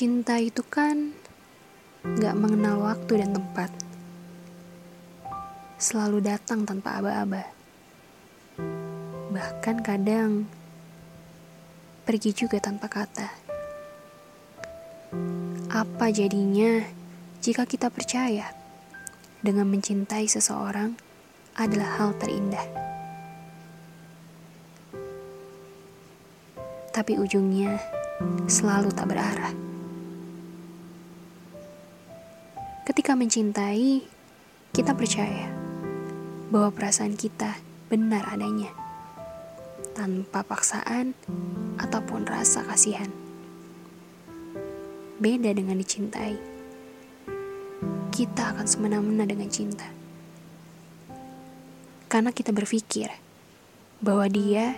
Cinta itu kan gak mengenal waktu dan tempat. Selalu datang tanpa aba-aba. Bahkan kadang pergi juga tanpa kata. Apa jadinya jika kita percaya dengan mencintai seseorang adalah hal terindah? Tapi ujungnya selalu tak berarah. Ketika mencintai, kita percaya bahwa perasaan kita benar adanya, tanpa paksaan ataupun rasa kasihan. Beda dengan dicintai, kita akan semena-mena dengan cinta. Karena kita berpikir bahwa dia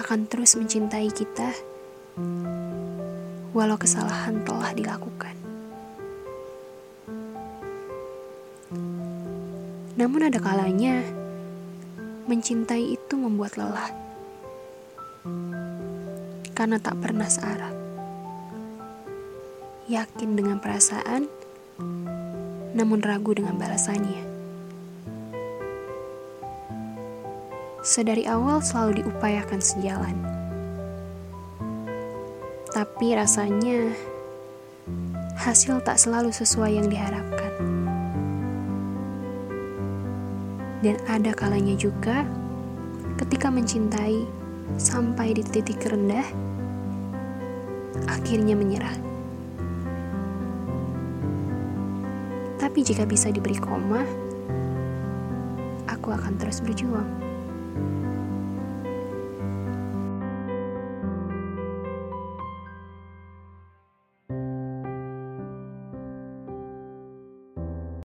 akan terus mencintai kita walau kesalahan telah dilakukan. Namun ada kalanya mencintai itu membuat lelah. Karena tak pernah searah. Yakin dengan perasaan, namun ragu dengan balasannya. Sedari awal selalu diupayakan sejalan. Tapi rasanya hasil tak selalu sesuai yang diharapkan. Dan ada kalanya juga ketika mencintai sampai di titik rendah, akhirnya menyerah. Tapi jika bisa diberi koma, aku akan terus berjuang.